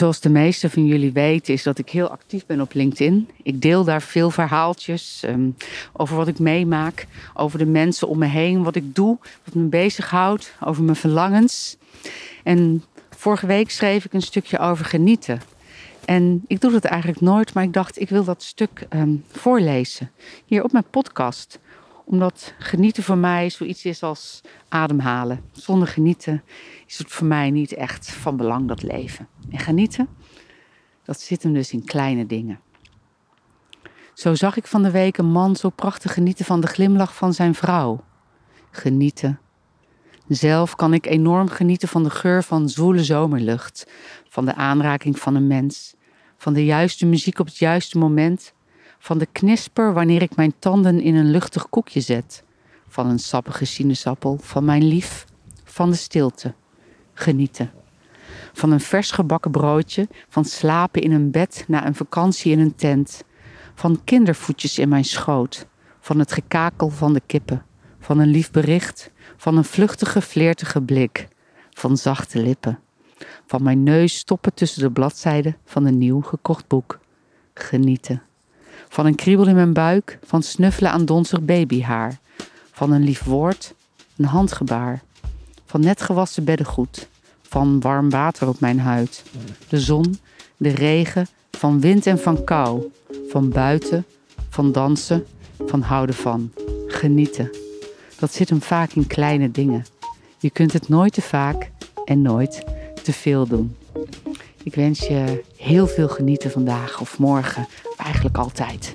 Zoals de meeste van jullie weten, is dat ik heel actief ben op LinkedIn. Ik deel daar veel verhaaltjes um, over wat ik meemaak, over de mensen om me heen, wat ik doe, wat me bezighoudt, over mijn verlangens. En vorige week schreef ik een stukje over genieten. En ik doe dat eigenlijk nooit, maar ik dacht, ik wil dat stuk um, voorlezen. Hier op mijn podcast. Omdat genieten voor mij zoiets is als ademhalen. Zonder genieten is het voor mij niet echt van belang, dat leven. En genieten, dat zit hem dus in kleine dingen. Zo zag ik van de week een man zo prachtig genieten van de glimlach van zijn vrouw. Genieten. Zelf kan ik enorm genieten van de geur van zwoele zomerlucht, van de aanraking van een mens, van de juiste muziek op het juiste moment, van de knisper wanneer ik mijn tanden in een luchtig koekje zet, van een sappige sinaasappel, van mijn lief, van de stilte. Genieten. Van een vers gebakken broodje, van slapen in een bed na een vakantie in een tent, van kindervoetjes in mijn schoot, van het gekakel van de kippen, van een lief bericht, van een vluchtige, vleertige blik, van zachte lippen, van mijn neus stoppen tussen de bladzijden van een nieuw gekocht boek. Genieten. Van een kriebel in mijn buik, van snuffelen aan donzig babyhaar, van een lief woord, een handgebaar, van net gewassen beddengoed, van warm water op mijn huid, de zon, de regen, van wind en van kou, van buiten, van dansen, van houden van, genieten. Dat zit hem vaak in kleine dingen. Je kunt het nooit te vaak en nooit te veel doen. Ik wens je heel veel genieten vandaag of morgen, eigenlijk altijd.